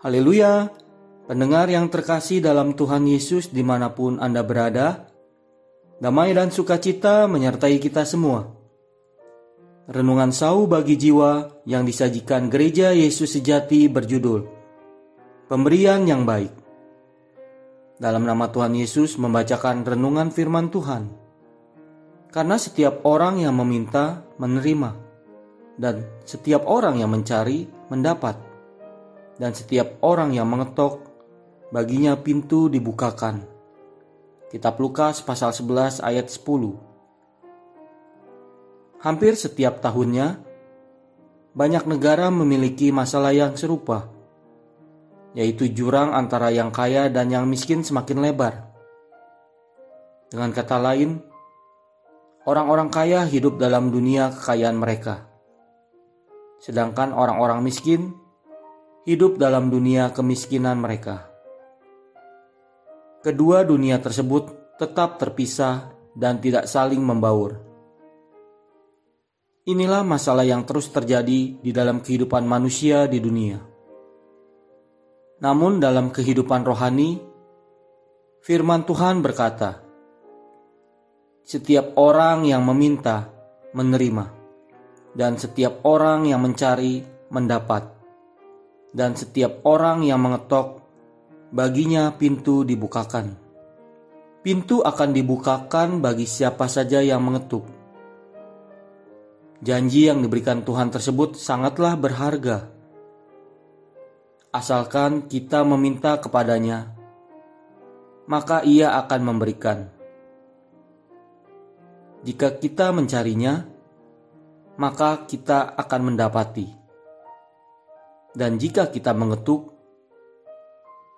Haleluya! Pendengar yang terkasih dalam Tuhan Yesus di mana pun Anda berada, damai dan sukacita menyertai kita semua. Renungan sau bagi jiwa yang disajikan gereja Yesus sejati berjudul Pemberian yang Baik. Dalam nama Tuhan Yesus membacakan renungan firman Tuhan. Karena setiap orang yang meminta menerima, dan setiap orang yang mencari mendapat dan setiap orang yang mengetok, baginya pintu dibukakan. Kitab Lukas pasal 11 ayat 10 Hampir setiap tahunnya, banyak negara memiliki masalah yang serupa, yaitu jurang antara yang kaya dan yang miskin semakin lebar. Dengan kata lain, orang-orang kaya hidup dalam dunia kekayaan mereka, sedangkan orang-orang miskin hidup dalam dunia kemiskinan mereka. Kedua dunia tersebut tetap terpisah dan tidak saling membaur. Inilah masalah yang terus terjadi di dalam kehidupan manusia di dunia. Namun, dalam kehidupan rohani, Firman Tuhan berkata, "Setiap orang yang meminta, menerima, dan setiap orang yang mencari, mendapat." Dan setiap orang yang mengetok, baginya pintu dibukakan. Pintu akan dibukakan bagi siapa saja yang mengetuk. Janji yang diberikan Tuhan tersebut sangatlah berharga. Asalkan kita meminta kepadanya, maka Ia akan memberikan. Jika kita mencarinya, maka kita akan mendapati dan jika kita mengetuk,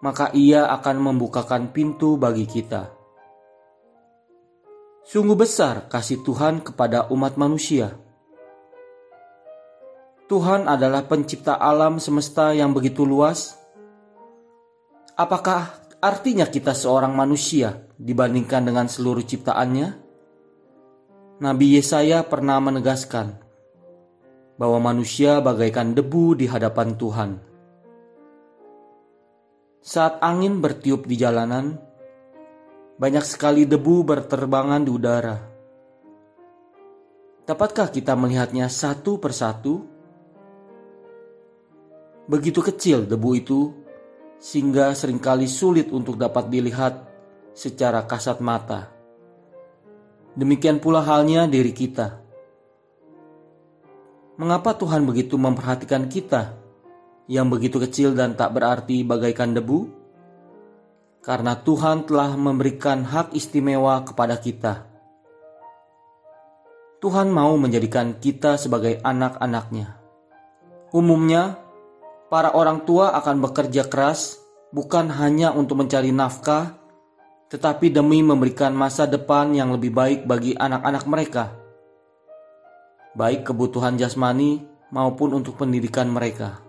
maka Ia akan membukakan pintu bagi kita. Sungguh besar kasih Tuhan kepada umat manusia. Tuhan adalah pencipta alam semesta yang begitu luas. Apakah artinya kita seorang manusia dibandingkan dengan seluruh ciptaannya? Nabi Yesaya pernah menegaskan, bahwa manusia bagaikan debu di hadapan Tuhan. Saat angin bertiup di jalanan, banyak sekali debu berterbangan di udara. Dapatkah kita melihatnya satu persatu? Begitu kecil debu itu, sehingga sering kali sulit untuk dapat dilihat secara kasat mata. Demikian pula halnya diri kita Mengapa Tuhan begitu memperhatikan kita yang begitu kecil dan tak berarti bagaikan debu? Karena Tuhan telah memberikan hak istimewa kepada kita. Tuhan mau menjadikan kita sebagai anak-anaknya. Umumnya, para orang tua akan bekerja keras bukan hanya untuk mencari nafkah, tetapi demi memberikan masa depan yang lebih baik bagi anak-anak mereka baik kebutuhan jasmani maupun untuk pendidikan mereka.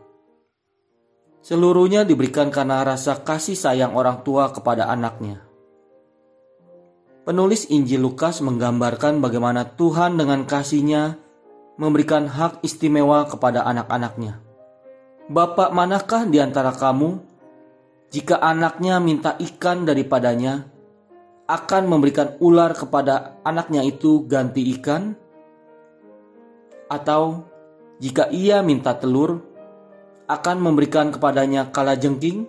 Seluruhnya diberikan karena rasa kasih sayang orang tua kepada anaknya. Penulis Injil Lukas menggambarkan bagaimana Tuhan dengan kasihnya memberikan hak istimewa kepada anak-anaknya. Bapak manakah di antara kamu jika anaknya minta ikan daripadanya akan memberikan ular kepada anaknya itu ganti ikan? Atau jika ia minta telur, akan memberikan kepadanya kala jengking.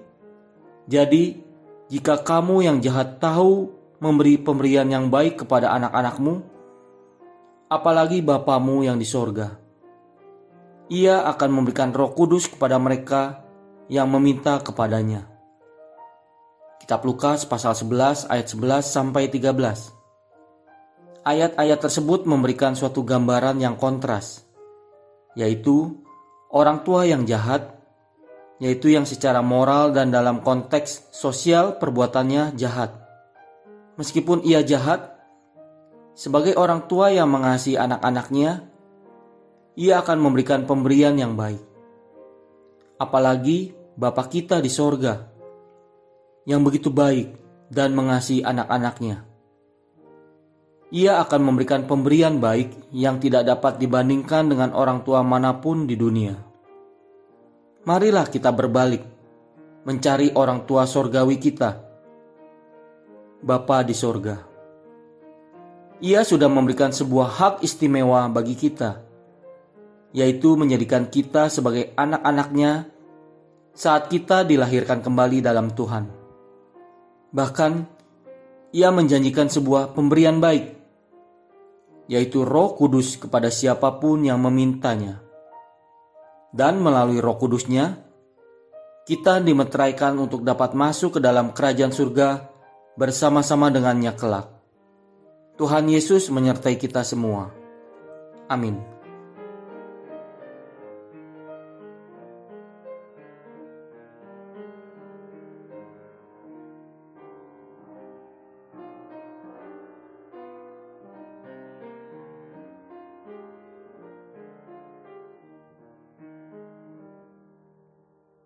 Jadi, jika kamu yang jahat tahu memberi pemberian yang baik kepada anak-anakmu, apalagi Bapamu yang di sorga. Ia akan memberikan roh kudus kepada mereka yang meminta kepadanya. Kitab Lukas pasal 11 ayat 11 sampai 13 ayat-ayat tersebut memberikan suatu gambaran yang kontras, yaitu orang tua yang jahat, yaitu yang secara moral dan dalam konteks sosial perbuatannya jahat. Meskipun ia jahat, sebagai orang tua yang mengasihi anak-anaknya, ia akan memberikan pemberian yang baik. Apalagi Bapa kita di sorga, yang begitu baik dan mengasihi anak-anaknya ia akan memberikan pemberian baik yang tidak dapat dibandingkan dengan orang tua mana pun di dunia. Marilah kita berbalik mencari orang tua sorgawi kita, Bapa di sorga. Ia sudah memberikan sebuah hak istimewa bagi kita, yaitu menjadikan kita sebagai anak-anaknya saat kita dilahirkan kembali dalam Tuhan. Bahkan, ia menjanjikan sebuah pemberian baik, yaitu roh kudus kepada siapa pun yang memintanya. Dan melalui roh kudusnya, kita dimeteraikan untuk dapat masuk ke dalam kerajaan surga bersama-sama dengannya kelak. Tuhan Yesus menyertai kita semua. Amin.